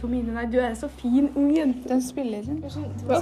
Tomine, nei, du er så fin ung jente. Den spiller inn. Jeg skjønte hva.